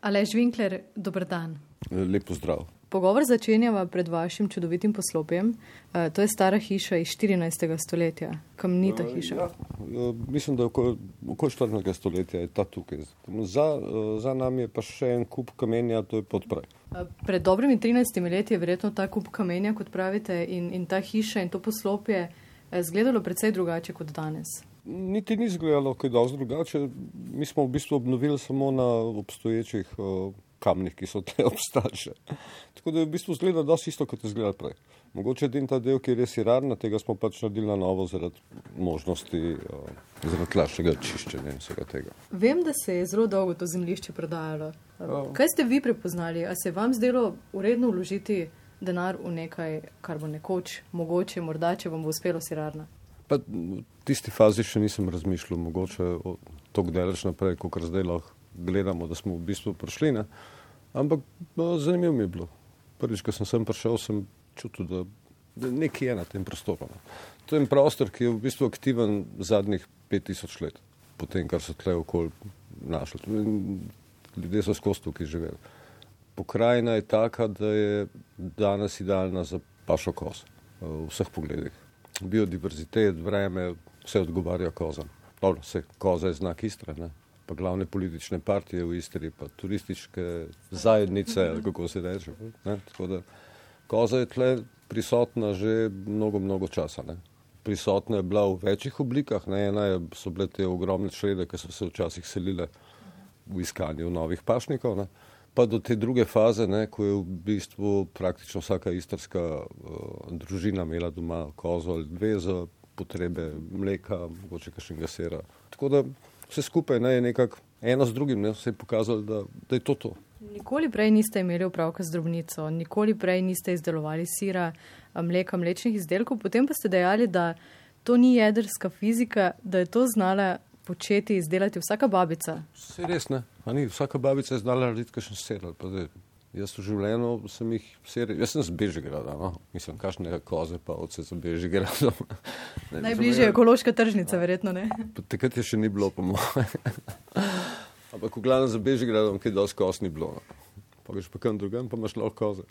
Alež Winkler, dober dan. Lepo zdrav. Pogovor začenjava pred vašim čudovitim poslopjem. Uh, to je stara hiša iz 14. stoletja, kamnita hiša. Ja, mislim, da je okoli okol 14. stoletja je ta tukaj. Za, uh, za nami je pa še en kup kamenja, to je podpraj. Uh, pred dobrimi 13 leti je verjetno ta kup kamenja, kot pravite, in, in ta hiša in to poslopje izgledalo precej drugače kot danes. Niti ni izgledalo kaj dosti drugače. Mi smo v bistvu obnovili samo na obstoječih uh, kamnih, ki so te obstače. Tako da je v bistvu zgleda dosti isto, kot je zgleda prej. Mogoče edin ta del, ki je res irarna, tega smo pač naredili na novo zaradi možnosti, uh, zaradi lažjega čiščenja in vsega tega. Vem, da se je zelo dolgo to zemljišče prodajalo. Kaj ste vi prepoznali? A se je vam zdelo uredno vložiti denar v nekaj, kar bo nekoč mogoče, morda, če vam bo uspelo sirarna? Pa v tisti fazi še nisem razmišljal, mogoče tako daleč naprej, kot zdaj lahko gledamo, da smo v bistvu prišli. Ne? Ampak no, zanimivo mi je bilo. Prvič, ko sem sem prišel, sem čutil, da, da nekaj je na tem prostoru. Ne? To je prostor, ki je v bistvu aktiven zadnjih 5000 let, potem, kar so tle okoli našli. Ljudje so skozi tukaj živeli. Pokrajina je taka, da je danes idealna za pašo kos v vseh pogledih biodiverzitet, vreme, vse odgovarja kozam. Dobro, vse koza je znak Istre, ne? pa glavne politične partije v Istri, pa turistične zajednice, kako se reče. Ne? Tako da koza je tle prisotna že mnogo, mnogo časa. Ne? Prisotna je bila v večjih oblikah, ne? ena je, so bile te ogromne črede, ki so se včasih selile v iskanju novih pašnikov. Ne? Pa do te druge faze, ne, ko je v bistvu praktično vsaka istrska uh, družina imela doma kozo ali dve za potrebe mleka, mogoče kakšnega sera. Tako da vse skupaj ne, je nekako eno z drugim, ne, se je pokazalo, da, da je to to. Nikoli prej niste imeli upravka z drobnico, nikoli prej niste izdelovali sira, mleka, mlečnih izdelkov, potem pa ste dejali, da to ni jedrska fizika, da je to znala početi, izdelati vsaka babica. Se res ne. Ni, vsaka babica je znala narediti kakšen ser. Jaz v življenju sem jih seril, jaz sem z Bežigrada, no? mislim, kakšne koze pa od se z Bežigradom. Najbližje je ekološka tržnica, verjetno ne. Takrat je še ni bilo, po mojem. Ampak v glavnem za Bežigradom, ki je dosti kos ni bilo. No? Pa greš pa kam drugam, pa imaš lahko koze.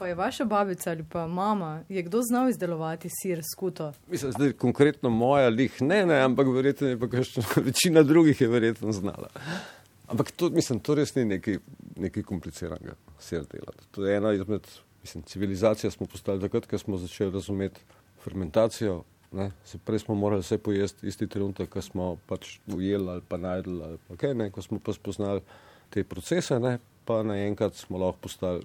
Pa je vaša babica ali pa mama, je kdo znal izdelovati sir skuto? Mislim, zdaj konkretno moja lih, ne, ne, ampak verjetno je pa kakšna večina drugih je verjetno znala. Ampak to, mislim, to res ni nekaj, nekaj kompliciranega sir delati. To je ena izmed, mislim, civilizacija smo postali takrat, ko smo začeli razumeti fermentacijo. Ne, se prej smo morali vse pojesti isti trenutek, ko smo pač ujeli ali pa najdli, ali pa kaj, ne, ko smo pa spoznali te procese, ne, pa naenkrat smo lahko postali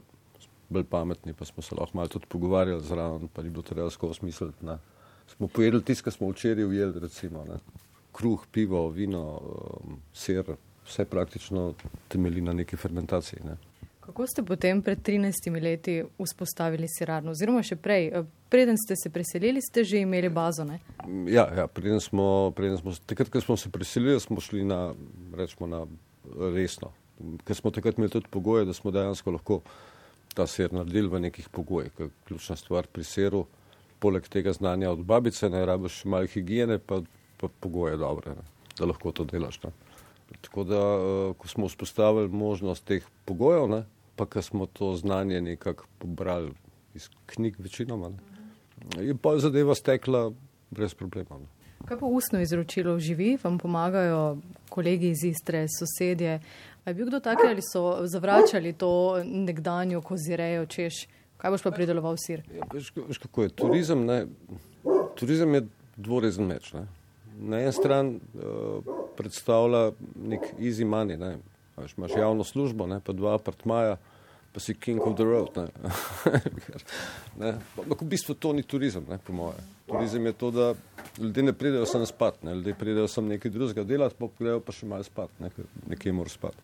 bolj pametni, pa smo se lahko malo tudi pogovarjali zraven, pa ni bilo treba skozi smisliti. Smo pojedli tisto, kar smo včeraj ujeli, recimo ne. kruh, pivo, vino, um, ser, vse praktično temelji na neki fermentaciji. Ne. Kako ste potem pred 13 leti vzpostavili sirarno, oziroma še prej, eh, preden ste se preselili, ste že imeli bazo? Ne? Ja, ja preden smo, preden smo, takrat, ko smo se preselili, smo šli na, rečemo, na resno. Ker smo takrat imeli tudi pogoje, da smo dejansko lahko ta ser naredili v nekih pogojih. Ključna stvar pri seru, poleg tega znanja od babice, ne rabiš malo higiene, pa, pa pogoje dobre, ne, da lahko to delaš. Ne. Tako da, eh, ko smo vzpostavili možnost teh pogojev, ne, pa ko smo to znanje nekako pobrali iz knjig večinoma, ne, je pa zadeva stekla brez problema. Ne. Kaj pa ustno izročilo živi, vam pomagajo kolegi iz Istre, sosedje? A je bil kdo tak ali so zavračali to nekdanjo kozirejo, češ, kaj boš pa prideloval sir? Ja, veš, veš, kako je turizem? Ne? Turizem je dvorezen meč. Ne? Na en stran uh, predstavlja nek easy money, ne? Veš, imaš javno službo, ne? pa dva apartmaja pa si king of the road. Ne? ne? Ampak v bistvu to ni turizem, ne, po moje. Turizem je to, da ljudje ne pridejo sem spat, ne? ljudje pridejo sem nekaj drugega delati, pa grejo pa še malo spat, ne? nekje mora spat.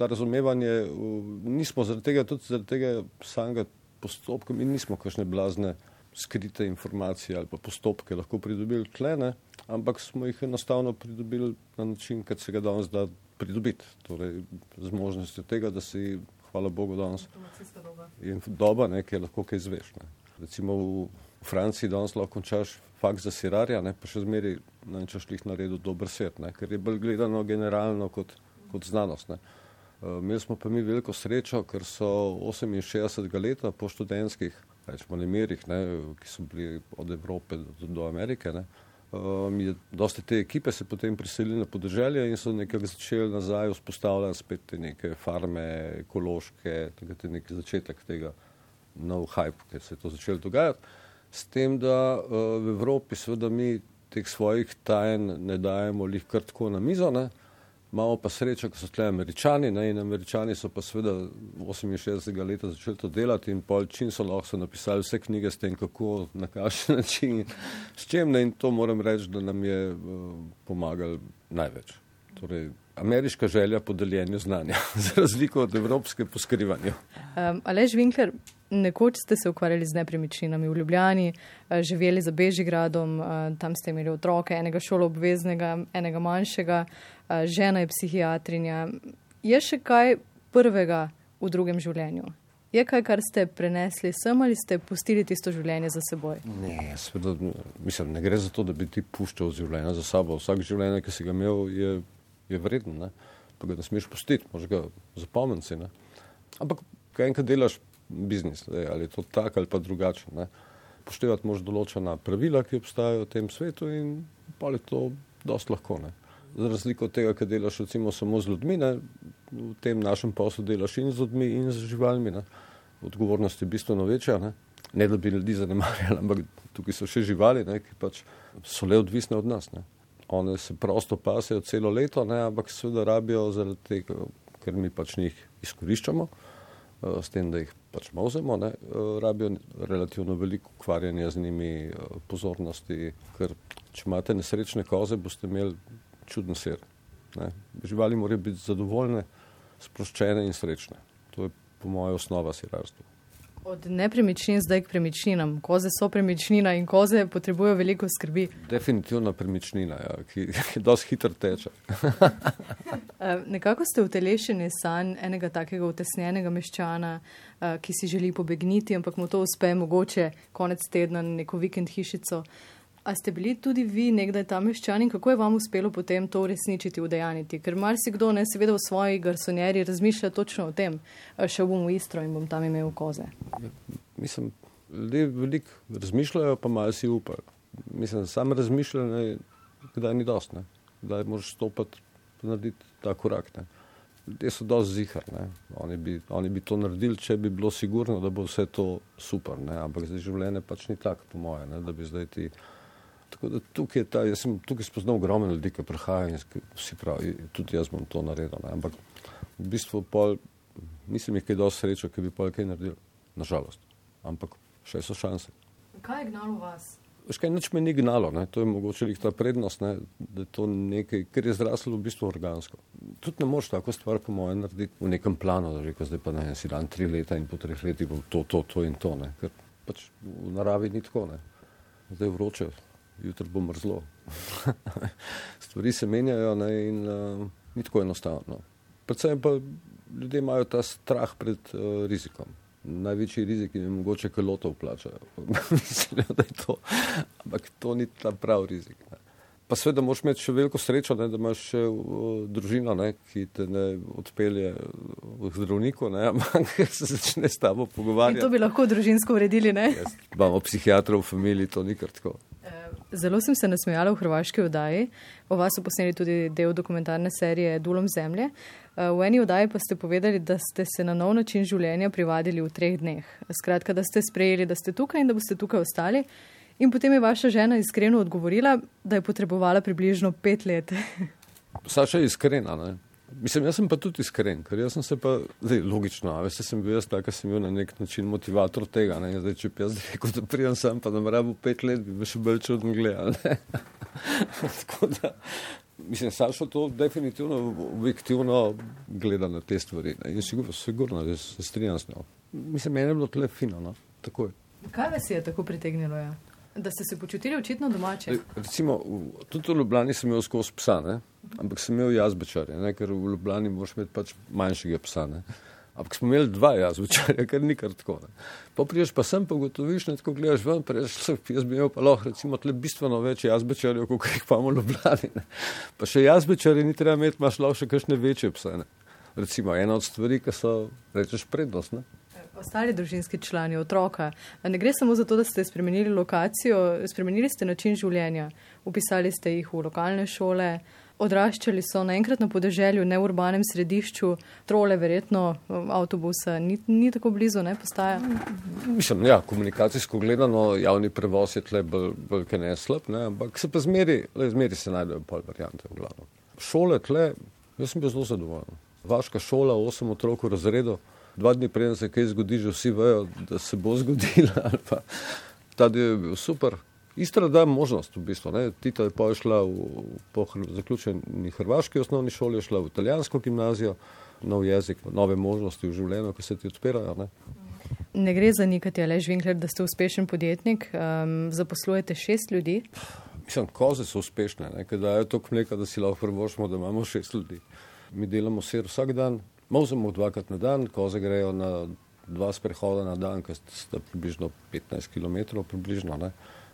Ta razumevanje, nismo zaradi tega, tudi zaradi tega samega postopka, mi nismo kakšne blazne skrite informacije ali pa postopke lahko pridobili tlene, ampak smo jih enostavno pridobili na način, kot se ga danes da pridobiti. Torej, z možnostjo tega, da si hvala Bogu, danes je doba, ne, ki lahko kaj izveš. Ne. Recimo v Franciji danes lahko končaš fakt za sirarja, ne, pa še zmeri na nečeš lih naredil dober svet, ne, ker je bolj gledano generalno kot, kot znanost. Ne. Imeli smo pa mi veliko srečo, ker so 68 let po študentskih, rečemo, nemirih, ne, ki so bili od Evrope do, do Amerike, ne, um, je dosti te ekipe se potem priselili na podeželje in so nekako začeli nazaj vzpostavljati spet te neke farme, ekološke, je neki začetek tega nov hype, ker se je to začelo dogajati. S tem, da uh, v Evropi seveda mi teh svojih tajen ne dajemo lih kar tako na mizo, ne, Imamo pa srečo, ko so tle američani ne, in američani so pa seveda 68. leta začeli to delati in pol čim so lahko napisali vse knjige s tem, kako, na kakšen način, s čem ne in to moram reči, da nam je uh, pomagal največ. Torej, ameriška želja po deljenju znanja, za razliko od evropske po skrivanju. Um, Alež Winkler, nekoč ste se ukvarjali z nepremičninami v Ljubljani, uh, živeli za Bežigradom, uh, tam ste imeli otroke, enega šolo obveznega, enega manjšega, uh, žena je psihiatrinja. Je še kaj prvega v drugem življenju? Je kaj, kar ste prenesli sem ali ste pustili tisto življenje za seboj? Ne, sveda, mislim, ne gre za to, da bi ti puščal življenje za sabo. Vsak življenje, ki si ga imel, je je vreden, ne? pa ga ne smeš pustiti, moraš ga zapomniti. Ampak, kaj enkrat delaš biznis, ne? ali je to tako ali pa drugače. Ne? Poštevati moraš določena pravila, ki obstajajo v tem svetu in pa je to dost lahko. Ne? Za razliko od tega, kaj delaš recimo samo z ljudmi, ne? v tem našem poslu delaš in z ljudmi in z živalmi. Ne? Odgovornost je bistveno večja. Ne? ne da bi ljudi zanemarjali, ampak tukaj so še živali, ne? ki pač so le odvisne od nas. Ne? One se prosto pasejo celo leto, ne, ampak seveda rabijo zaradi tega, ker mi pač njih izkoriščamo, uh, s tem, da jih pač mozemo, ne, uh, rabijo relativno veliko ukvarjanja z njimi, uh, pozornosti, ker če imate nesrečne koze, boste imeli čudno ser. Ne. Živali morajo biti zadovoljne, sproščene in srečne. To je po mojem osnova sirarstva. Od nepremičnin zdaj k premičninam. Koze so premičnina in koze potrebujejo veliko skrbi. Definitivno premičnina, ja, ki, ki dosti hitro teče. Eh, nekako ste utelešeni sanj enega takega utesnjenega meščana, eh, ki si želi pobegniti, ampak mu to uspe mogoče konec tedna na neko vikend hišico. A ste bili tudi vi nekdaj tam meščani in kako je vam uspelo potem to uresničiti, udejaniti? Ker marsikdo ne seveda v svoji garsonjeri razmišlja točno o tem, šel bom v Istro in bom tam imel koze. Mislim, ljudje veliko razmišljajo, pa malo si upajo. Mislim, sam razmišljanje, kdaj ni dost, ne? kdaj moraš stopiti, narediti ta korak. Ne? Ljudje so dosti zihar, oni bi, oni bi to naredili, če bi bilo sigurno, da bo vse to super, ne? ampak zdaj življenje pač ni tako, po moje, ne? da bi zdaj ti. Tako da tukaj ta, jaz sem tukaj spoznal ogromno ljudi, ki prihajajo in si pravi, tudi jaz bom to naredil. Ne? Ampak v bistvu pol, nisem jih kaj dosti srečo, ki bi pol kaj naredil, nažalost. Ampak še so šanse. Kaj je gnalo vas? Veš kaj, nič me ni gnalo, ne? to je mogoče jih ta prednost, ne? da je to nekaj, kar je zraslo v bistvu organsko. Tudi ne moreš tako stvar, po mojem, narediti v nekem planu, da rekel, zdaj pa ne, si dan tri leta in po treh letih bom to, to, to in to, ne? ker pač v naravi ni tako, ne? zdaj vroče jutri bo mrzlo. Stvari se menjajo ne, in uh, ni tako enostavno. Predvsem pa ljudje imajo ta strah pred uh, rizikom. Največji rizik je mogoče, ker loto vplačajo. Mislijo, da je to. Ampak to ni ta pravi rizik. Ne. Pa seveda moraš imeti še veliko srečo, ne, da imaš še uh, družino, ne, ki te ne odpelje v zdravniku, ne, ampak se začne s tabo pogovarjati. In to bi lahko družinsko uredili, ne? Imamo psihiatrov v familiji, to ni kar tako. Zelo sem se nasmejala v hrvaški oddaji. O vas so posneli tudi del dokumentarne serije Dulom zemlje. Eh, v eni oddaji pa ste povedali, da ste se na nov način življenja privadili v treh dneh. Skratka, da ste sprejeli, da ste tukaj in da boste tukaj ostali. In potem je vaša žena iskreno odgovorila, da je potrebovala približno pet let. Saša je iskrena, ne? Mislim, jaz sem pa tudi iskren, ker jaz sem se pa, zdaj, logično, a veste, sem bil jaz tak, sem bil na nek način motivator tega, ne, zdaj, če bi jaz rekel, da prijem sem, pa da moram v pet let, bi me še bolj čudno gledal. Tako da, mislim, Sašo to definitivno objektivno gleda na te stvari, ne, in sigurno, sigurno, da se strinjam s njo. Mislim, meni je bilo tle fino, no, tako je. Kaj vas je tako pritegnilo, ja? Da ste se počutili očitno domače? Recimo, tudi v Ljubljani sem imel skozi psa, ne? ampak sem imel jazbečarje, ne? ker v Ljubljani moraš imeti pač manjšega psa. Ne? Ampak smo imeli dva jazbečarja, ker ni kar tako. Ne? Pa priješ pa sem, pa gotoviš, ne tako gledaš ven, pa rečeš, jaz bi imel pa lahko recimo tle bistveno več jazbečarjev, kot jih imamo v Ljubljani. Ne? Pa še jazbečarje ni treba imeti, imaš lahko še kakšne večje pse. Ne? recimo ena od stvari, ki so, rečeš, prednostne. Ostali družinski člani, otroka. Ne gre samo za to, da ste spremenili lokacijo, spremenili ste način življenja, upisali ste jih v lokalne šole, odraščali so naenkrat na podeželju, ne v urbanem središču, trole, verjetno avtobusa, ni, ni tako blizu, ne postaja. Mislim, ja, komunikacijsko gledano, javni prevoz je tle bolj, bolj ne slab, ne, ampak se pa zmeri, le zmeri se najdejo pol variante v glavno. Šole tle, jaz sem bil zelo zadovoljen. Vaška šola, osem otrok v razredu, dva dni preden se kaj zgodi, že vsi vejo, da se bo zgodila. Ta del je bil super. Istra da možnost, v bistvu. Ne. Tita je pa šla v, po zaključeni hrvaški osnovni šoli, šla v italijansko gimnazijo, nov jezik, nove možnosti v življenju, ki se ti odpirajo. Ne. Ne gre za nikati, ali žvinkler, da ste uspešen podjetnik, um, zaposlujete šest ljudi. Mislim, koze so uspešne, ker dajo toliko mleka, da si lahko prvošmo, da imamo šest ljudi. Mi delamo sir vsak dan, Mozemo dvakrat na dan, koze grejo na dva sprehoda na dan, ki sta približno 15 km. Približno,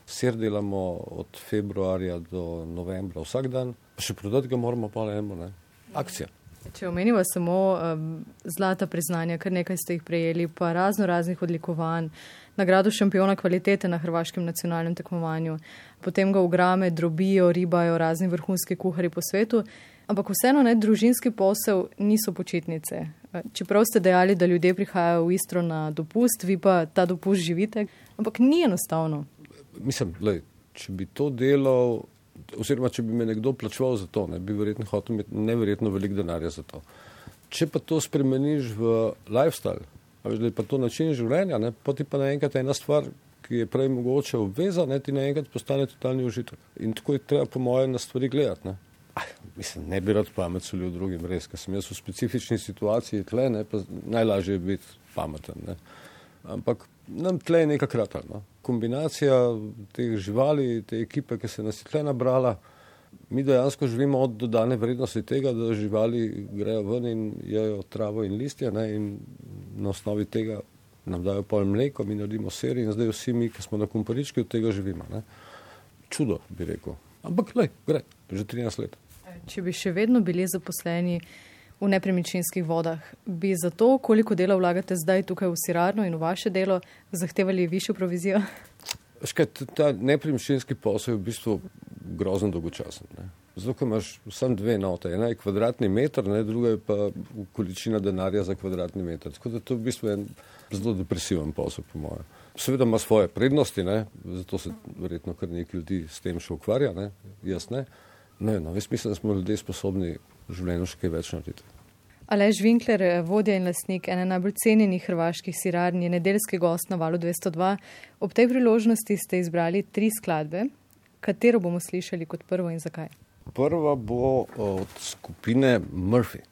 Sir delamo od februarja do novembra vsak dan, pa še prodati ga moramo pa eno, ne? akcija. Če omenimo samo um, zlata priznanja, kar nekaj ste jih prejeli, pa razno raznih odlikovanj, nagrado šampiona kvalitete na hrvaškem nacionalnem tekmovanju, potem ga v grame drobijo, ribajo razni vrhunski kuhari po svetu. Ampak vseeno, ne, družinski posel niso počitnice. Eh, čeprav ste dejali, da ljudje prihajajo v Istro na dopust, vi pa ta dopust živite, ampak ni enostavno. Mislim, lej, če bi to delal, oziroma če bi me nekdo plačeval za to, ne, bi verjetno hotel imeti neverjetno velik denarja za to. Če pa to spremeniš v lifestyle, veš, da je pa to način življenja, ne, pa ti pa naenkrat ena stvar, ki je prej mogoče obveza, ne, ti naenkrat postane totalni užitek. In tako je treba, po mojem, na stvari gledati. Ne. Mislim, ne bi rad pamet solil drugim, res, ker sem jaz v specifični situaciji tle, ne, pa najlažje je biti pameten. Ne. Ampak nam tle je nekaj kratar. No. Kombinacija teh živali, te ekipe, ki se nas je tle nabrala, mi dejansko živimo od dodane vrednosti tega, da živali grejo ven in jejo travo in listje ne, in na osnovi tega nam dajo pol mleko, mi naredimo serij in zdaj vsi mi, ki smo na kumparički, od tega živimo. Ne. Čudo, bi rekel. Ampak, le, gre, že 13 let. Če bi še vedno bili zaposleni v nepremičninskih vodah, bi za to, koliko dela vlagate zdaj tukaj v Sirarno in v vaše delo, zahtevali višjo provizijo? Škaj, ta nepremičninski posel je v bistvu grozno dolgočasen. Ne? Zato, ker imaš samo dve note, ena je kvadratni meter, ne, druga je pa količina denarja za kvadratni meter. Tako da to je v bistvu en zelo depresiven posel, po mojem. Seveda ima svoje prednosti, ne? zato se verjetno kar nekaj ljudi s tem še ukvarja, ne? jaz ne. Ne, no, jaz mislim, da smo ljudje sposobni v življenju še kaj več narediti. Alež Winkler, vodja in lasnik ene najbolj cenjenih hrvaških sirarn, je nedeljski gost na valu 202. Ob tej priložnosti ste izbrali tri skladbe. Katero bomo slišali kot prvo in zakaj? Prva bo od skupine Murphy.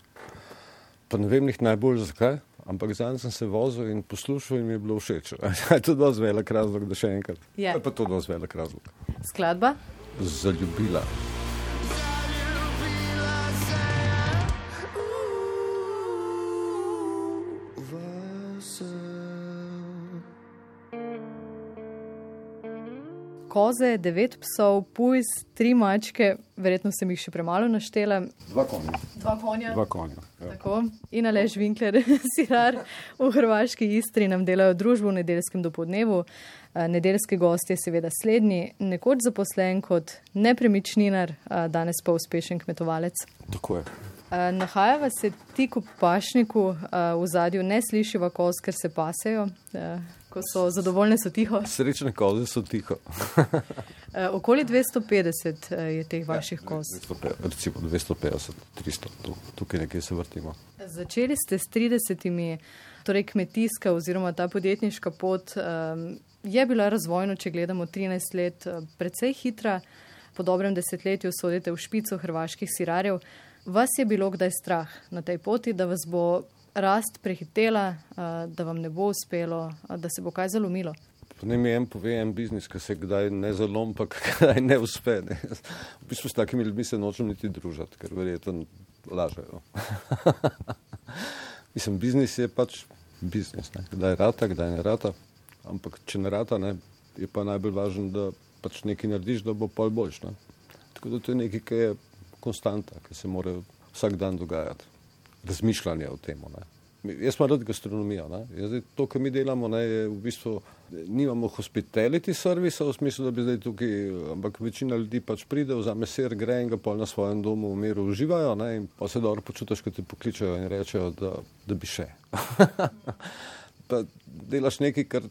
Pa ne vem jih najbolj zakaj, ampak zanj sem se vozil in poslušal in mi je bilo všeč. Je to dosti velik razlog, da še enkrat. Je. Je pa to dosti velik razlog. Skladba? Zaljubila. Koze, devet psov, pujs, tri mačke, verjetno sem jih še premalo naštela. Dva konja. Dva konja. Dva konja ja. In alež Winkler, sirar v Hrvaški istri nam delajo družbo v nedeljskem dopodnevu. Nedeljski gost je seveda slednji, nekoč zaposlen kot nepremičninar, danes pa uspešen kmetovalec. Tako je. Nahajava se tik v pašniku, v zadju ne slišiva koz, ker se pasejo ko so zadovoljne, so tiho. Srečne koze so tiho. e, okoli 250 eh, je teh vaših ja, koz. 250, recimo 250, 300, tukaj nekje se vrtimo. Začeli ste s 30, torej kmetijska oziroma ta podjetniška pot um, je bila razvojno, če gledamo 13 let, eh, precej hitra. Po dobrem desetletju sodite v špico hrvaških sirarjev. Vas je bilo kdaj strah na tej poti, da vas bo rast prehitela, da vam ne bo uspelo, da se bo kaj zalomilo? Ne mi en pove en biznis, ki se kdaj ne zalom, pa kdaj ne uspe. Ne. V bistvu s takimi ljudmi se nočem niti družiti, ker verjetno lažejo. Mislim, biznis je pač biznis, ne. kdaj rata, kdaj ne rata. Ampak če ne rata, ne, je pa najbolj važno, da pač nekaj narediš, da bo pol boljš. Ne. Tako da to je nekaj, ki je konstanta, ki se mora vsak dan dogajati razmišljanje o tem. Jaz imam rad gastronomijo. Zdaj, to, kar mi delamo, ne, je v bistvu, nimamo hospitality servisa v smislu, da bi zdaj tukaj, ampak večina ljudi pač pride, vzame ser, gre in ga pol na svojem domu v miru uživajo ne, in pa se dobro počutiš, ko te pokličejo in rečejo, da, da bi še. pa delaš nekaj, kar,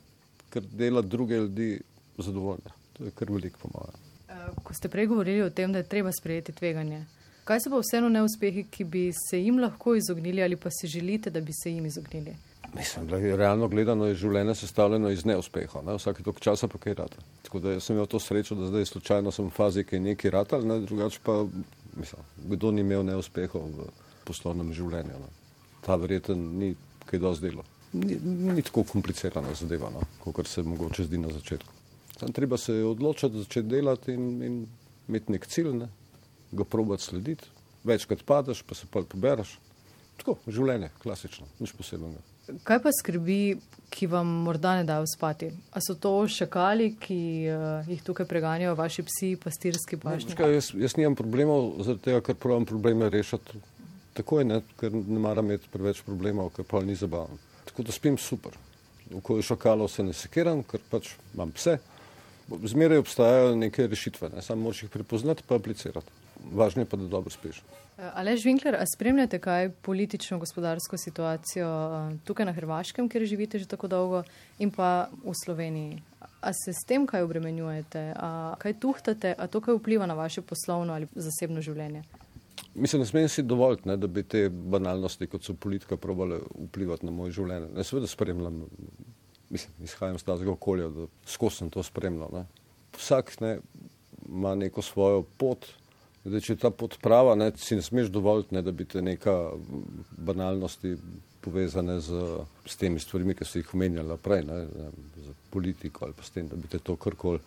kar dela druge ljudi zadovoljne. To je kar veliko pomaga. Eh, ko ste prej govorili o tem, da je treba sprejeti tveganje, Kaj so pa vseeno neuspehi, ki bi se jim lahko izognili ali pa si želite, da bi se jim izognili? Mislim, da je realno gledano je življenje sestavljeno iz neuspehov. Ne? Vsake toliko časa pa kaj rata. Tako da sem imel to srečo, da zdaj slučajno sem v fazi, ki je nekaj ratal, ne? drugače pa, mislim, kdo ni imel neuspehov v poslovnem življenju. Ne? Ta verjeten ni kaj dosti delo. Ni, ni tako komplicirana zadeva, no? kot se mogoče zdi na začetku. Tam treba se odločiti, začeti delati in, in imeti nek cilj. Ne? Ga probati slediti, večkrat padeš, pa se pa pobereš. Tako, življenje, klasično, nič posebnega. Kaj pa skrbi, ki vam morda ne dajo spati? A so to šakali, ki uh, jih tukaj preganjajo vaši psi, pastirski pašniki? No, jaz, jaz nimam problemov, zaradi tega, ker pravim probleme rešiti takoj, ne, ker ne maram imeti preveč problemov, ker pa ni zabavno. Tako da spim super. Ko je šakalo, se ne sekiram, ker pač imam pse. Zmeraj obstajajo neke rešitve, ne, samo moraš jih prepoznati pa aplicirati važno je pa, da dobro spiš. Eh, Alež Winkler, a spremljate kaj politično, gospodarsko situacijo eh, tukaj na Hrvaškem, kjer živite že tako dolgo, in pa v Sloveniji? A se s tem kaj obremenjujete, a kaj tuhtate, a to kaj vpliva na vaše poslovno ali zasebno življenje? Mislim, da smem si dovolj, ne, da bi te banalnosti, kot so politika, probale vplivati na moje življenje. Ne, seveda spremljam, mislim, izhajam z tega okolja, da skozi sem to spremljal. Ne. Vsak ne, ima neko svojo pot, Zdaj, če je ta podprava, ne, si ne smeš dovoliti, ne, da bi te neka banalnosti povezane z, z temi stvarmi, ki si jih omenjala prej, ne, z politiko ali pa s tem, da bi te to karkoli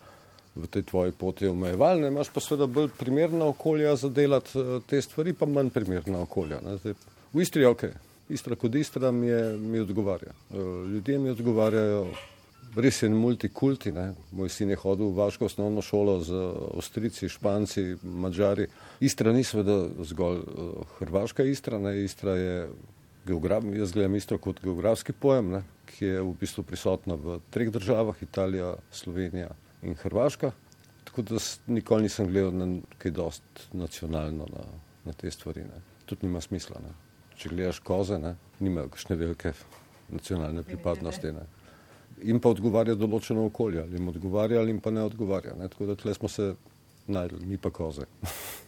v tej tvoji poti omejevali. Ne, imaš pa seveda bolj primerna okolja za delati eh, te stvari, pa manj primerna okolja. Ne. Zdaj, v Istri je ok, Istra kot Istra mi, je, mi odgovarja. Eh, ljudje mi odgovarjajo, res je multikulti. Ne. Moj sin je hodil v vaško osnovno šolo z Avstrici, Španci, Mačari. Istra ni seveda zgolj uh, hrvaška Istra, ne. Istra je geograf, jaz gledam Istro kot geografski pojem, ne, ki je v bistvu prisotna v treh državah, Italija, Slovenija in Hrvaška. Tako da nikoli nisem gledal na kaj dost nacionalno na, na te stvari. Ne. Tudi nima smisla. Ne. Če gledaš koze, ne, nimajo kakšne velike nacionalne pripadnosti. Ne jim pa odgovarja določeno okolje, ali jim odgovarja ali jim pa ne odgovarja. Ne? Tako da tle smo se najdli, mi pa koze.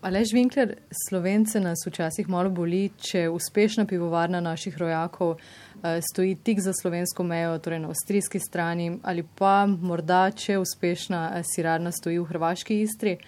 Alež Winkler, slovence nas včasih malo boli, če uspešna pivovarna naših rojakov uh, stoji tik za slovensko mejo, torej na avstrijski strani, ali pa morda, če uspešna uh, sirarna stoji v hrvaški istri.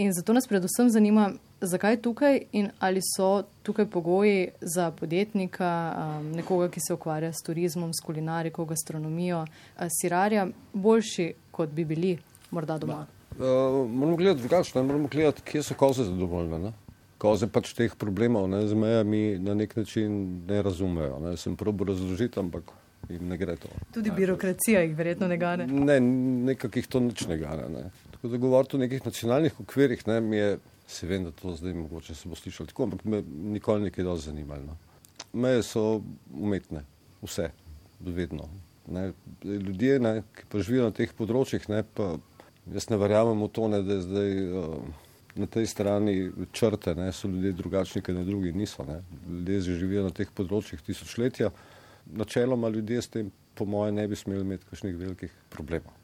In zato nas predvsem zanima, zakaj tukaj in ali so tukaj pogoji za podjetnika, um, nekoga, ki se ukvarja s turizmom, s kulinariko, gastronomijo, uh, sirarja, boljši, kot bi bili morda doma? Uh, moramo gledati drugače, moramo gledati, kje so koze zadovoljne. Ne? Koze pač teh problemov ne, z mejami na nek način ne razumejo. Ne? Sem probo razložiti, ampak jim ne gre to. Tudi birokracija jih verjetno ne gane. Ne, nekakih to nič ne gane. Ne? Tako da govoriti o nekih nacionalnih okvirih ne, mi je Se vem, da to zdaj mogoče se bo slišalo tako, ampak me nikoli nekaj dosti zanimalo. No. Meje so umetne, vse, vedno. Ne. Ljudje, ne, ki pa živijo na teh področjih, ne, pa jaz ne verjamem v to, ne, da je zdaj uh, na tej strani črte, ne, so ljudje drugačni, kot na drugi niso. Ne. Ljudje živijo na teh področjih tisočletja. Načeloma ljudje s tem, po mojem, ne bi smeli imeti kakšnih velikih problemov.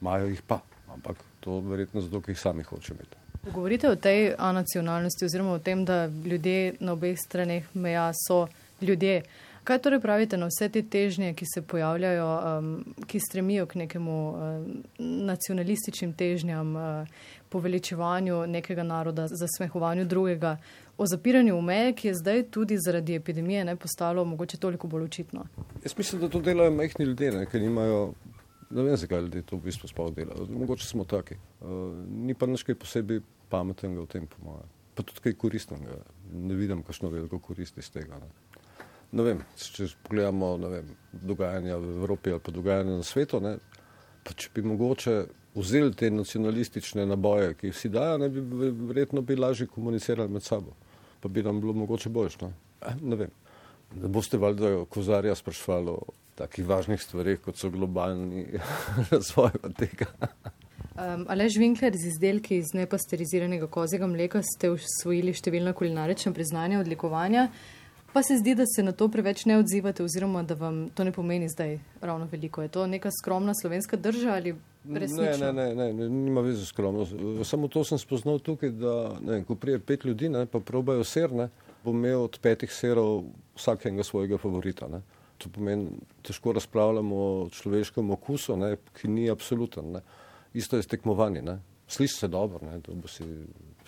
Imajo jih pa, ampak to verjetno zato, ker jih sami hočejo imeti. Govorite o tej nacionalnosti oziroma o tem, da ljudje na obeh straneh meja so ljudje. Kaj torej pravite na vse te težnje, ki se pojavljajo, um, ki stremijo k nekemu um, nacionalističnim težnjam, uh, poveličevanju nekega naroda, zasmehovanju drugega, o zapiranju meje, ki je zdaj tudi zaradi epidemije ne, postalo mogoče toliko bolj očitno? Jaz mislim, da to delajo majhni ljudje, ne, ker nimajo Ne vem, zakaj ljudje to v bistvu sploh delajo. Mogoče smo taki. Uh, ni pa nič kaj posebej pametnega v tem, po mojem. Pa tudi kaj koristnega. Ne vidim, kakšno veliko koristi iz tega. Ne. Ne vem, če pogledamo vem, dogajanja v Evropi ali pa dogajanja na svetu, ne, pa če bi mogoče vzeli te nacionalistične naboje, ki jih vsi dajo, ne bi verjetno bi lažje komunicirali med sabo. Pa bi nam bilo mogoče boljš. Eh, ne vem. Ne boste valjda kozarja sprašvali o takih važnih stvarih, kot so globalni razvoj tega. Um, Alež Winkler z izdelki iz nepasteriziranega kozjega mleka ste usvojili številna kulinarična priznanja, odlikovanja, pa se zdi, da se na to preveč ne odzivate oziroma da vam to ne pomeni zdaj ravno veliko. Je to neka skromna slovenska drža ali resnično? Ne, ne, ne, ne, nima veze skromno. Samo to sem spoznal tukaj, da ne, ko prije pet ljudi, ne, pa probajo ser, ne, bo imel od petih serov vsakega svojega favorita. Ne. To pomeni, težko razpravljamo o človeškem okusu, ne, ki ni absoluten. Ne. Isto je s tekmovanjem. Sliši se dobro, ne, da bo si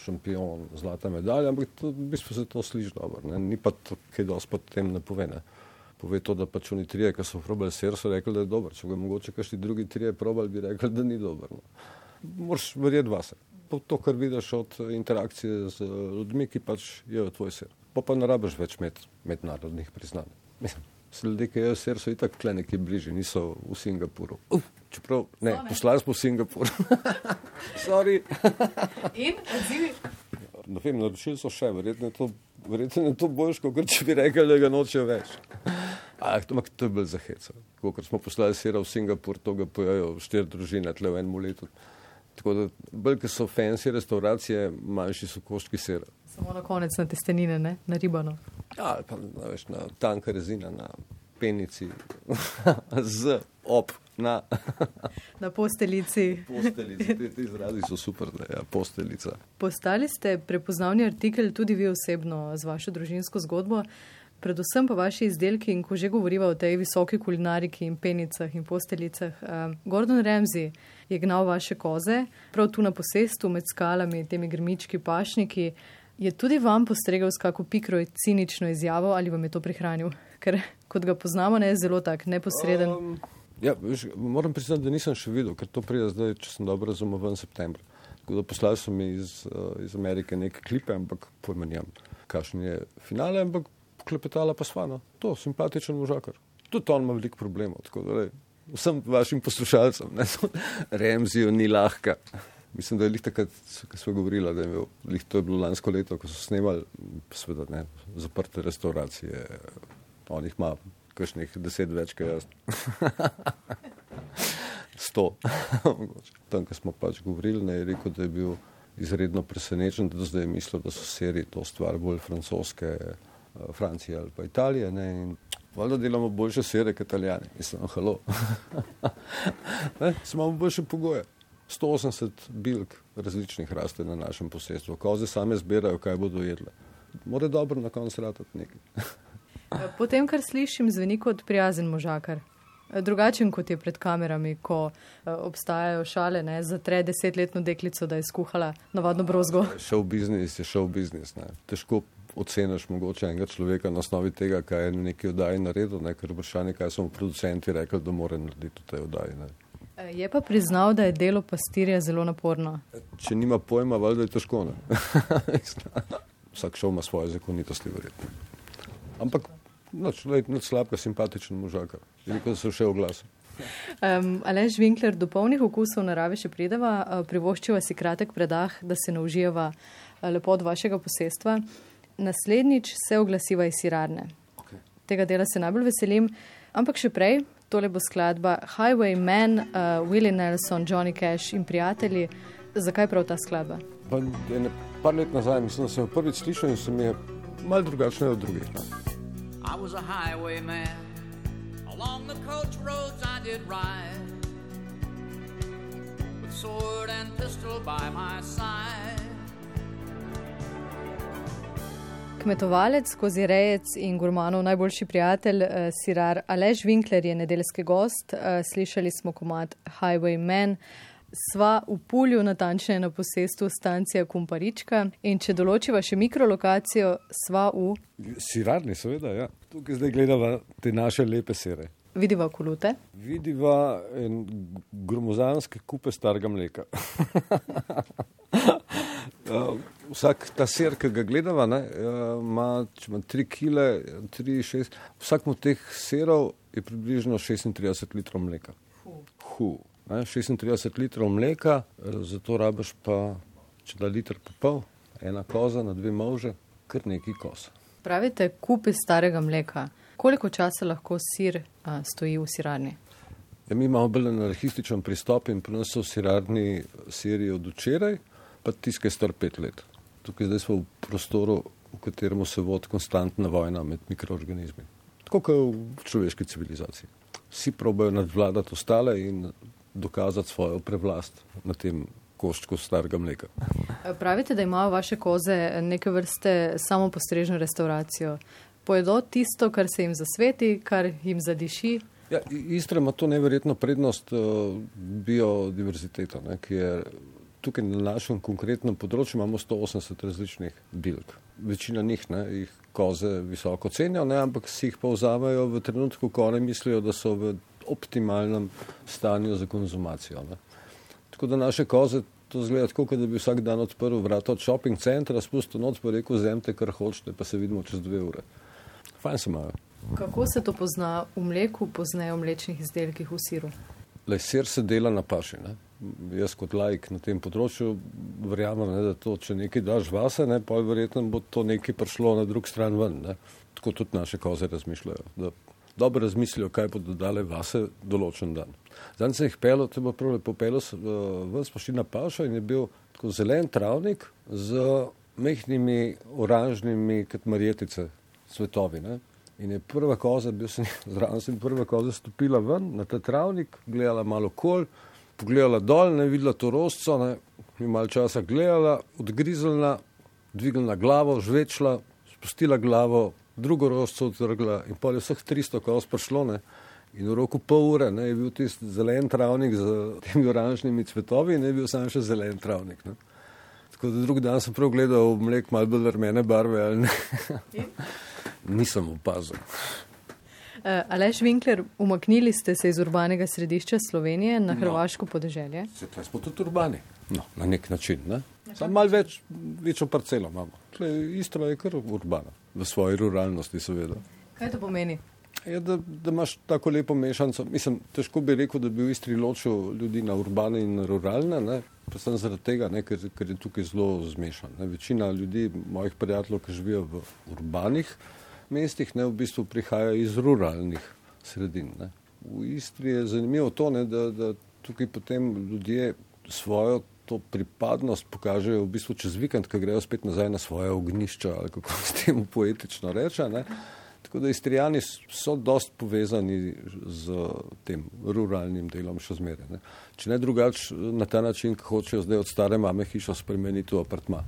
šampion, zlata medalja, ampak to, v bistvu se to sliši dobro. Ne. Ni pa to, kaj dosti tem ne pove. Ne. Pove to, da pač oni trije, ki so probali ser, so rekli, da je dober. Če ga mogoče kakšni drugi trije probali, bi rekli, da ni dober. No. Moraš verjeti vase. To, kar vidiš od interakcije z ljudmi, ki pač jejo tvoj ser pa pa ne rabiš več med, mednarodnih priznanj. Ljudje, ki jedo ser, so itak tle nekje bližje, niso v Singapuru. Uf, čeprav, ne, poslali smo v Singapur. Sorry. In odzivi? Ne vem, naročili so še, verjetno je to, verjetno je to boljš, kot če bi rekel, da ga noče več. Ampak to, to je bil za heca. Ko smo poslali sera v Singapur, to ga pojejo štiri družine tle v enem letu. Tako da, bolj, ker so fancy restauracije, manjši so koščki sera. Samo na konec na testenine, ne? na ribano. Ja, pa na, veš, na tanka rezina, na penici, z op. Na, na posteljici. posteljici. Ti, ti izrazi so super, da je ja, posteljica. Postali ste prepoznavni artikel tudi vi osebno z vašo družinsko zgodbo predvsem pa vaši izdelki in ko že govoriva o tej visoki kulinariki in penicah in posteljicah. Uh, Gordon Ramsay je gnal vaše koze, prav tu na posestu med skalami, temi grmički, pašniki. Je tudi vam postregel s kako pikro in cinično izjavo ali vam je to prihranil? Ker kot ga poznamo, ne je zelo tak neposreden. Um, ja, veš, moram priznati, da nisem še videl, ker to pride zdaj, če sem dobro razumel, v septembru. Tako da poslali so mi iz, uh, iz Amerike neke klipe, ampak pojma nimam, kakšen je finale, ampak klepetala pa svano. To, simpatičen možakar. Tudi on ima veliko problemov. Da, vsem vašim poslušalcem, ne, Remzijo ni lahka. Mislim, da je lih takrat, ko smo govorili, da je imel, lih to je bilo lansko leto, ko so snemali, seveda ne, zaprte restauracije. On jih ima kakšnih deset več, kaj jaz. Sto. Tam, ko smo pač govorili, ne, je rekel, da je bil izredno presenečen, da zdaj je mislil, da so seriji to stvar bolj francoske. Eh, Francije ali pa Italije. Ne, Valjda delamo boljše sere kot italijani. Mislim, halo. Smo imamo boljše pogoje. 180 bilk različnih raste na našem posestvu. Koze same zbirajo, kaj bodo jedle. Mora dobro na koncu ratati nekaj. Eh, Potem, kar slišim, zveni kot prijazen možakar. Eh, drugačen kot je pred kamerami, ko obstajajo šale ne, za tre desetletno deklico, da je skuhala navadno brozgo. Šel biznis je šel biznis. Ne. Težko oceniš mogoče enega človeka na osnovi tega, kaj je neki oddaji naredil, ne? ker vprašanje, kaj so mu producenti rekli, da mora narediti v tej oddaji. Ne? E, je pa priznal, da je delo pastirja zelo naporno. Če nima pojma, valjda je težko. Vsak šov ima svoje zakonitosti, verjetno. Ampak, noč, noč slabka, simpatičen možak, veliko se še oglasi. Um, Alež Winkler, do polnih okusov narave še prideva, privoščiva si kratek predah, da se naužijeva lepot vašega posestva naslednjič se oglasiva iz sirarne. Okay. Tega dela se najbolj veselim, ampak še prej, tole bo skladba Highwayman, uh, Willie Nelson, Johnny Cash in prijatelji. Zakaj prav ta skladba? Pa, ne, par let nazaj mislim, sem jo prvič slišal in se mi je mal drugačne od drugih. No. I was a highwayman, along the coach roads I did ride, with sword and pistol by my side. Kmetovalec, skozi rejec in gurmanov najboljši prijatelj, uh, sirar Alež Winkler je nedeljski gost. Uh, slišali smo komat Highwayman. Sva v Pulju, natančneje na posestu stancija Kumparička. In če določiva še mikrolokacijo, sva v. Sirarni, seveda, ja. Tukaj zdaj gledava te naše lepe sere. Vidiva kolute? Vidiva gromozanske kupe starega mleka. Uh, vsak ta ser, ki ga gledamo, uh, ima tri kile, tri, šest. Vsak od teh serov je približno 36 litrov mleka. Hu. 36 litrov mleka, uh, zato rabiš pa, če da liter pa pol, ena koza na dve može, kar neki kos. Pravite, kupi starega mleka. Koliko časa lahko sir a, stoji v sirarni? Ja, mi imamo bolj anarhističen pristop in pri nas so sirarni siri od včeraj, pa tiskaj star pet let. Tukaj zdaj smo v prostoru, v katerem se vodi konstantna vojna med mikroorganizmi. Tako kot v človeški civilizaciji. Vsi probajo nadvladati ostale in dokazati svojo prevlast na tem koščku starega mleka. Pravite, da imajo vaše koze neke vrste samopostrežno restauracijo. Pojedo tisto, kar se jim zasveti, kar jim zadiši. Ja, Istra ima to neverjetno prednost uh, biodiverziteta, ne, ki je tukaj na našem konkretnem področju imamo 180 različnih bilk. Večina njih ne, jih koze visoko cenijo, ne, ampak si jih pa vzamejo v trenutku, ko oni mislijo, da so v optimalnem stanju za konzumacijo. Ne. Tako da naše koze to zgleda tako, da bi vsak dan odprl vrata od shopping centra, spustil noč pa rekel, zemte kar hočete, pa se vidimo čez dve ure. Fajn se imajo. Kako se to pozna v mleku, pozneje v mlečnih izdelkih v siru? Le sir se dela na paši. Ne? Jaz kot laik na tem področju verjamem, ne, da to, če nekaj daš vase, ne, pa verjetno bo to nekaj prišlo na drug stran ven. Ne? Tako tudi naše koze razmišljajo. Da dobro razmislijo, kaj bodo dale vase določen dan. Zdaj sem jih pel, te bo prav lepo pel, ven smo šli na pašo in je bil tako zelen travnik z mehkimi oranžnimi kot marjetice svetovi. Ne? In je prva koza, bil sem zraven, sem prva koza stopila ven na ta travnik, gledala malo kol, pogledala dol, ne videla to rostco, ne, mi malo časa gledala, odgrizala, dvignila glavo, žvečla, spustila glavo, drugo rostco odtrgla in pol je vseh 300 koz prišlo, ne. In v roku pol ure ne, je bil tisti zelen travnik z temi oranžnimi cvetovi in je bil sam še zelen travnik. Ne. Tako da drug dan sem prav gledal mlek malo bolj rumene barve ali ne. Nisem opazil. Uh, Aleš Winkler, umaknili ste se iz urbanega središča Slovenije na hrvaško no. podeželje. To smo tudi urbani, no, na nek način. Ne? Sam malo več, večjo parcelo imamo. Tle, Istra je kar urbana, v svoji ruralnosti seveda. Kaj to pomeni? Je, da, da imaš tako lepo mešanico. Mislim, težko bi rekel, da bi v Istri ločil ljudi na urbane in na ruralne, ne? pa sem zaradi tega, ne? Ker, ker je tukaj zelo zmešan. Ne? Večina ljudi, mojih prijateljev, ki živijo v urbanih, mestih ne v bistvu prihaja iz ruralnih sredin. Ne. V Istri je zanimivo to, ne, da, da tukaj potem ljudje svojo to pripadnost pokažejo v bistvu čez vikend, ko grejo spet nazaj na svoje ognišča ali kako se temu poetično reče. Ne. Tako da istrijani so dost povezani z tem ruralnim delom še zmeraj. Če ne drugač na ta način, ko hočejo zdaj od stare mame hišo spremeniti v apartma.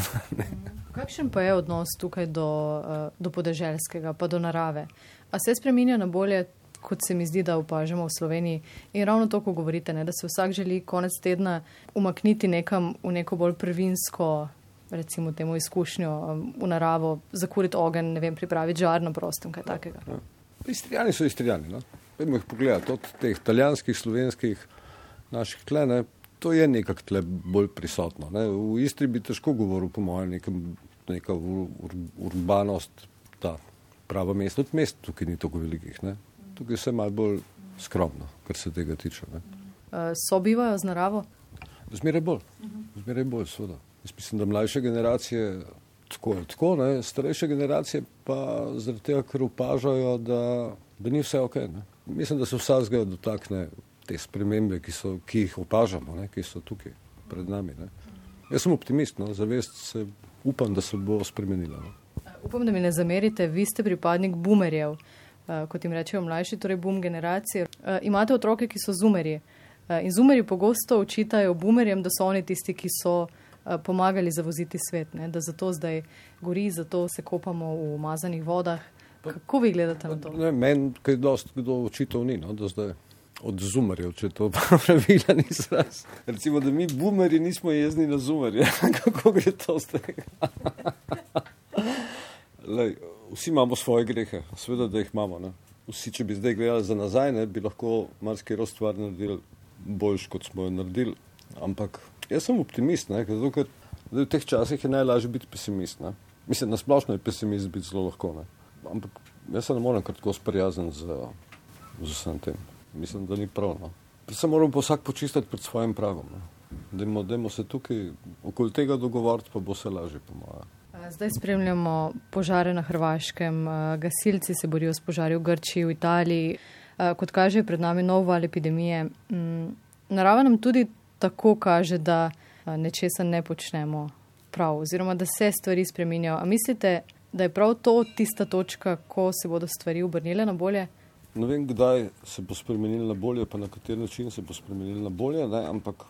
Kakšen pa je odnos tukaj do, eh, do podeželskega, pa do narave? A se spremenja na bolje, kot se mi zdi, da opažamo v Sloveniji? In ravno to, ko govorite, ne, da se vsak želi konec tedna umakniti nekam v neko bolj prvinsko, recimo temu izkušnjo v naravo, zakuriti ogen, ne vem, pripraviti žar na prostem, kaj takega. Ja. Istrijani so istrijani. No? Pojdimo jih pogledati, od teh italijanskih, slovenskih, naših klene, to je nekako tle bolj prisotno. Ne. V Istri bi težko govoril, po mojem, neka ur, ur, urbanost, ta prava mesta, tudi mest tukaj ni tako velikih. Ne. Tukaj je vse malo bolj skromno, kar se tega tiče. Ne. Uh, sobivajo z naravo? Zmeraj bolj, zmeraj bolj, seveda. Jaz mislim, da mlajše generacije tako je tako, ne. starejše generacije pa zaradi tega, ker opažajo, da, da ni vse ok. Ne. Mislim, da se vsakega dotakne te spremembe, ki, so, ki jih opažamo, ne, ki so tukaj pred nami. Ne. Jaz sem optimist, no, zavest se upam, da se bo spremenila. No. Upam, da mi ne zamerite, vi ste pripadnik boomerjev, uh, kot jim rečejo mlajši, torej boom generacije. Uh, imate otroke, ki so zumerji. Uh, in zumerji pogosto učitajo boomerjem, da so oni tisti, ki so pomagali zavoziti svet, ne, da zato zdaj gori, zato se kopamo v umazanih vodah. Kako vi gledate na to? Meni, kaj dosti kdo učitev ni, no, do zdaj od zumarjev, če to pravilno izraz. Recimo, da mi boomerji nismo jezni na zumarje. Kako gre to z tega? Vsi imamo svoje grehe, seveda, da jih imamo. Ne? Vsi, če bi zdaj gledali za nazaj, ne, bi lahko marsikaj stvar naredili boljš, kot smo jo naredili. Ampak jaz sem optimist, ne, zato, ker v teh časih je najlažje biti pesimist. Ne. Mislim, na splošno je pesimist biti zelo lahko. Ne. Ampak jaz se ne morem kar tako sprijazniti z, z vsem tem mislim, da ni prav. No. Se moramo vsak počistiti pred svojim pragom. No. Dajmo, dajmo se tukaj okoli tega dogovoriti, pa bo se lažje, po mojem. Zdaj spremljamo požare na Hrvaškem, gasilci se borijo s požarji v Grčiji, v Italiji. Kot kaže, pred nami nov val epidemije. Mm, narava nam tudi tako kaže, da nečesa ne počnemo prav, oziroma da se stvari spreminjajo. A mislite, da je prav to tista točka, ko se bodo stvari obrnile na bolje? Ne vem, kdaj se bo spremenilo na bolje, pa na kateri način se bo spremenilo na bolje, ne? ampak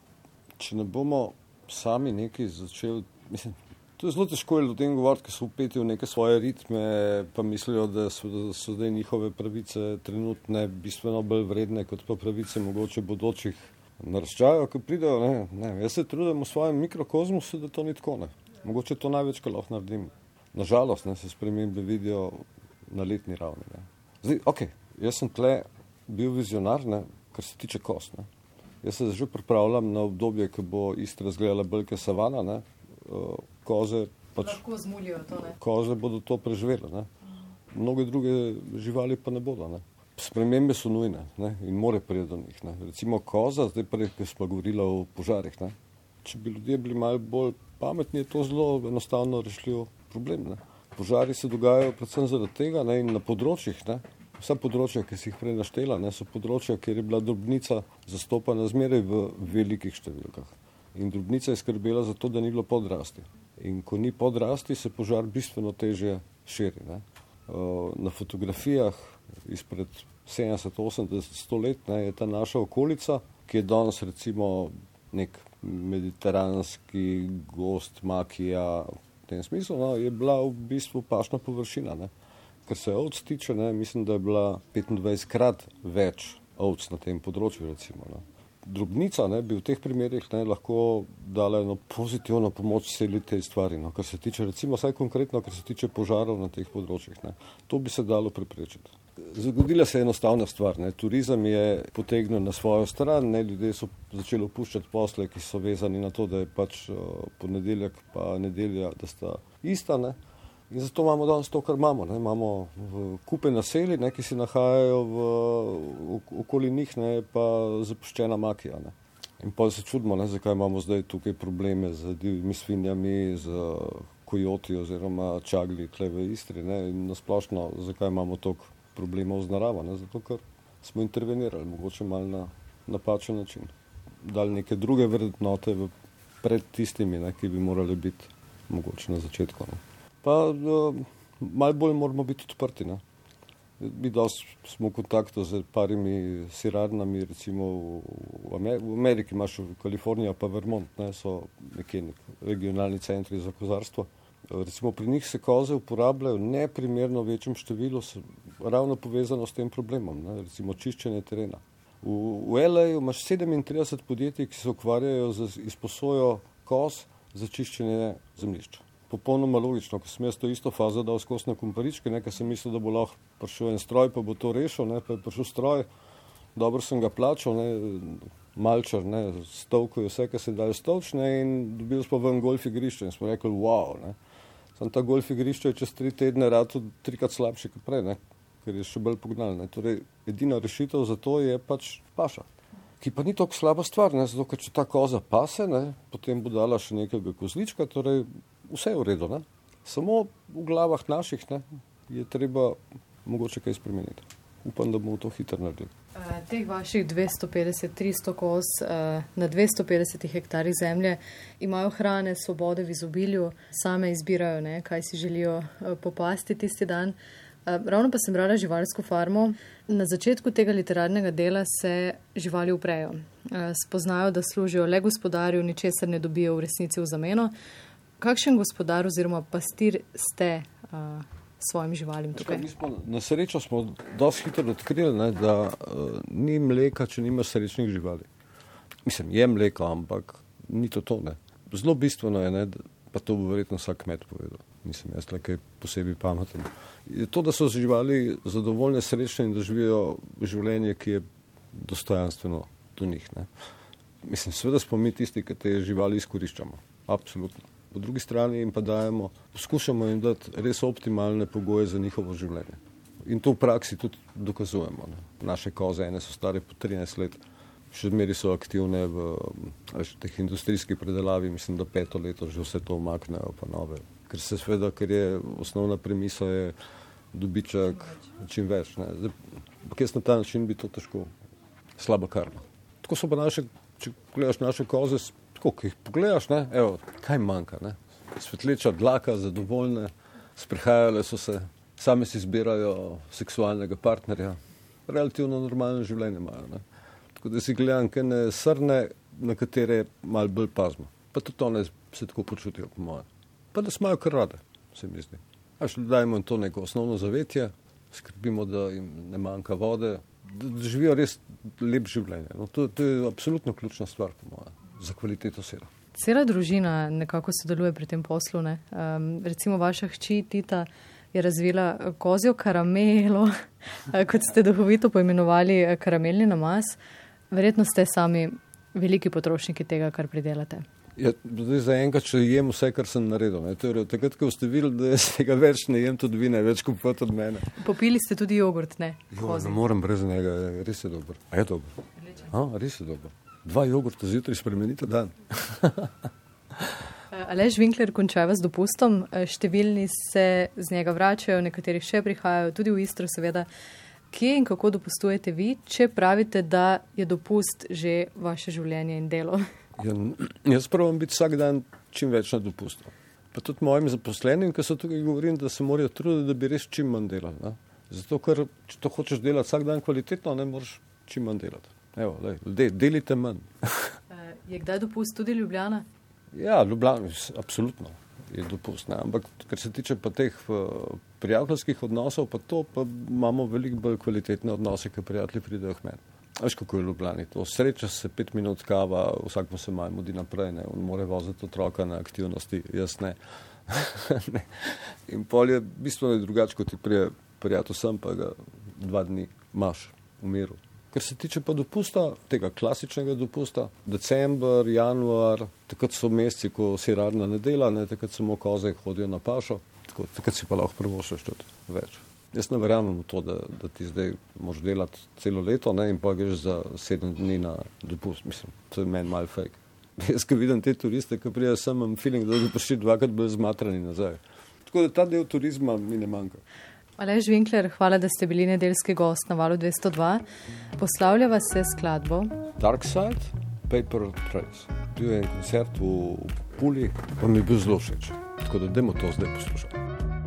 če ne bomo sami nekaj začeli, mislim, to je zelo težko ljudem govoriti, ki so upeti v neke svoje ritme, pa mislijo, da so, da so zdaj njihove pravice trenutne bistveno bolj vredne kot pa pravice mogoče bodočih naraščajev, ki pridejo. Ne? Ne, jaz se trudim v svojem mikrokozmosu, da to ni tako. Ne? Mogoče to največ, kar lahko naredim. Nažalost, ne, se spremembe vidijo na letni ravni. Ne. Zdaj, ok, jaz sem tle bil vizionar, ne, kar se tiče kost. Ne. Jaz se že pripravljam na obdobje, ko bo isto razgledala Belka savana, ne, koze, pač, to, koze bodo to preživele. Ne. Mnoge druge živali pa ne bodo. Ne. Spremembe so nujne ne, in more priti do njih. Ne. Recimo koza, zdaj prej, ko smo govorili o požarih. Ne. Če bi ljudje bili malo bolj pametni, je to zelo enostavno rešljivo problem. Ne. Požari se dogajajo predvsem zaradi tega ne, in na področjih. Ne, vsa področja, ki si jih prej naštela, ne, so področja, kjer je bila drobnica zastopana zmeraj v velikih številkah. In drobnica je skrbela za to, da ni bilo podrasti. In ko ni podrasti, se požar bistveno teže širi. Ne. Na fotografijah izpred 70, 80, 100 let ne, je ta naša okolica, ki je danes recimo nek mediteranski gost, makija, tem smislu, no, je bila v bistvu pašna površina. Ne. Ker se ovc tiče, ne, mislim, da je bila 25 krat več ovc na tem področju. Recimo. Drobnica ne, bi v teh primerih ne, lahko dala eno pozitivno pomoč celi tej stvari. No. Kar se tiče, recimo, vsaj konkretno, kar se tiče požarov na teh področjih, ne. to bi se dalo preprečiti. Zgodila se je enostavna stvar. Ne. Turizem je potegnil na svojo stran, ne. ljudje so začeli opuščati posle, ki so vezani na to, da je pač ponedeljek in nedelja, da sta ista. Ne. In zato imamo danes to, kar imamo. Ne. Imamo kupe naselij, ne, ki se nahajajo v, v, okoli njih, ne, pa zapuščena makija. Ne. In pa se čudimo, ne, zakaj imamo zdaj tukaj probleme z divjimi svinjami, z kojoti oziroma čagli tle v Istri. Ne. In nasplošno, zakaj imamo toliko problemov z naravo, ne? zato ker smo intervenirali, mogoče malo na napačen način. Dali neke druge vrednote pred tistimi, ne? ki bi morali biti mogoče na začetku. Ne? Pa uh, malo bolj moramo biti odprti. Ne? Mi smo v kontaktu z parimi sirarnami, recimo v, Amer v Ameriki, imaš v Kaliforniji, pa Vermont, ne, so nekje nek regionalni centri za kozarstvo. Recimo pri njih se koze uporabljajo v neprimerno večjem številu, ravno povezano s tem problemom, ne? recimo čiščenje terena. V, v LA-ju imaš 37 podjetij, ki se ukvarjajo z izposojo koz za čiščenje zemljišča. Popolnoma logično, ko sem jaz to isto fazo dal skozi na kumparičke, nekaj sem mislil, da bo lahko prišel en stroj, pa bo to rešil, ne? pa je prišel stroj, dobro sem ga plačal, ne? malčar, ne? stovko je vse, kar se daje stovčne in dobili smo ven golf igrišče in smo rekli, wow. Ne? Sam ta golf igrišče je čez tri tedne rado trikrat slabše kot prej, ne? ker je še bolj pognal. Torej, edina rešitev za to je pač paša. Ki pa ni tako slaba stvar, ne? zato ker če ta koza pase, ne? potem bo dala še nekega kozlička, torej vse je v redu. Ne? Samo v glavah naših ne? je treba mogoče kaj spremeniti. Upam, da bomo to hitro naredili. Uh, teh vaših 250-300 koz uh, na 250 hektarjih zemlje imajo hrane, svobode v izobilju, same izbirajo, ne, kaj si želijo uh, popasti tisti dan. Ravno pa sem brala živalsko farmo. Na začetku tega literarnega dela se živali uprejo. Spoznajo, da služijo le gospodarju, ničesar ne dobijo v resnici v zameno. Kakšen gospodar oziroma pastir ste? Uh, svojim živalim tukaj. Smo, na srečo smo dosti hitro odkrili, ne, da uh, ni mleka, če nimaš srečnih živali. Mislim, je mleko, ampak ni to to. Ne. Zelo bistveno je, ne, pa to bo verjetno vsak kmet povedal. Nisem jaz nekaj posebej pameten. Je to, da so živali zadovoljne, srečne in da živijo življenje, ki je dostojanstveno do njih. Ne. Mislim, seveda smo mi tisti, ki te živali izkoriščamo. Absolutno po drugi strani jim pa dajemo, poskušamo jim dati res optimalne pogoje za njihovo življenje. In to v praksi tudi dokazujemo. Ne. Naše koze, ene so stare po 13 let, še zmeri so aktivne v teh industrijskih predelavi, mislim, da peto leto že vse to omaknejo, pa nove ker se sveda, ker je osnovna premisa je dobiček čim več. Ampak jaz na ta način bi to težko, slaba karma. Tako so pa naše, če pogledaš naše koze, tako, ki jih pogledaš, ne, evo, kaj manjka, ne? svetleča dlaka, zadovoljne, sprehajale so se, same si zbirajo seksualnega partnerja, relativno normalno življenje imajo. Ne? Tako da si gledam, kaj ne srne, na katere mal bolj pazmo. Pa tudi one se tako počutijo, po mojem. Pa da smajo kar rade, se mi zdi. Až dajmo jim to neko osnovno zavetje, skrbimo, da jim ne manjka vode, da živijo res lep življenje. No, to, to je absolutno ključna stvar, po mojem, za kvaliteto sera. Cela družina nekako sodeluje pri tem poslu. Um, recimo vaša hči Tita je razvila kozjo karamelo, kot ste duhovito poimenovali karamelni namaz. Verjetno ste sami veliki potrošniki tega, kar pridelate. Ja, za enkrat, če jem vse, kar sem naredil. Torej, takrat, ko ste videli, da se ga več ne jem, tudi vi ne več kupujete od mene. Popili ste tudi jogurt, ne? Jo, ne morem brez njega, res je dobro. A je dobro. A, res je dobro. Dva jogurta zjutraj spremenite dan. Alež Winkler končava z dopustom, številni se z njega vračajo, nekateri še prihajajo, tudi v Istro, seveda. Kje in kako dopustujete vi, če pravite, da je dopust že vaše življenje in delo? Ja, jaz pravim biti vsak dan čim več na dopustu. Pa tudi mojim zaposlenim, ki so tukaj govorili, da se morajo truditi, da bi res čim manj delali. Ne? Zato, ker če to hočeš delati vsak dan kvalitetno, ne moreš čim manj delati. Evo, lej, ljudje, delite manj. je kdaj dopust tudi Ljubljana? Ja, Ljubljana, absolutno je dopust. Ne? Ampak, kar se tiče pa teh uh, prijateljskih odnosov, pa to pa imamo veliko bolj kvalitetne odnose, ker prijatelji pridejo k meni. Veš, kako je Ljubljani. To sreča se pet minut kava, vsak pa se maj mudi naprej, ne? on mora voziti otroka na aktivnosti, jaz ne. ne. In pol je bistveno drugače, kot ti prije prijatelj sem, pa ga dva dni imaš v miru. Kar se tiče pa dopusta, tega klasičnega dopusta, december, januar, takrat so meseci, ko si radna ne dela, ne, takrat samo koze hodijo na pašo, tako, takrat si pa lahko prvošaš tudi več. Jaz ne verjamem v to, da, da ti zdaj moš delati celo leto ne, in pa greš za sedem dni na dopust. Mislim, to je meni mal fake. Jaz, ko vidim te turiste, ki prijajo sem, imam feeling, da bodo prišli dvakrat bolj zmatrani nazaj. Tako da ta del turizma mi ne manjka. Alež Winkler, hvala, da ste bili nedeljski gost na valu 202. Poslavlja vas se skladbo Dark Side, Paper Trails. Bil je koncert v, Puli, pa mi je bil zelo všeč. Tako da, dajmo to zdaj poslušati.